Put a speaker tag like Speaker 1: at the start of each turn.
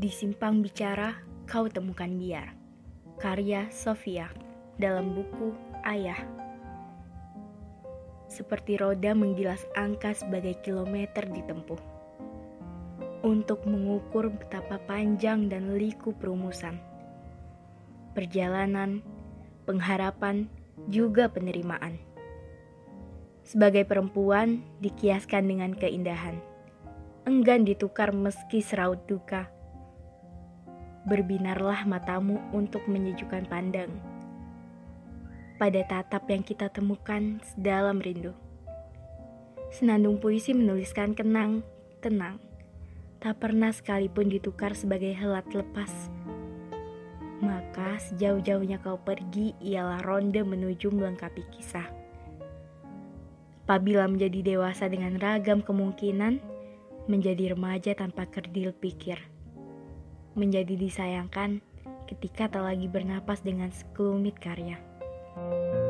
Speaker 1: Di simpang bicara, kau temukan biar. Karya Sofia dalam buku Ayah. Seperti roda menggilas angka sebagai kilometer ditempuh. Untuk mengukur betapa panjang dan liku perumusan. Perjalanan, pengharapan, juga penerimaan. Sebagai perempuan, dikiaskan dengan keindahan. Enggan ditukar meski seraut duka berbinarlah matamu untuk menyejukkan pandang pada tatap yang kita temukan sedalam rindu. Senandung puisi menuliskan kenang, tenang, tak pernah sekalipun ditukar sebagai helat lepas. Maka sejauh-jauhnya kau pergi ialah ronde menuju melengkapi kisah. Apabila menjadi dewasa dengan ragam kemungkinan, menjadi remaja tanpa kerdil pikir menjadi disayangkan ketika tak lagi bernapas dengan sekelumit karya. thank you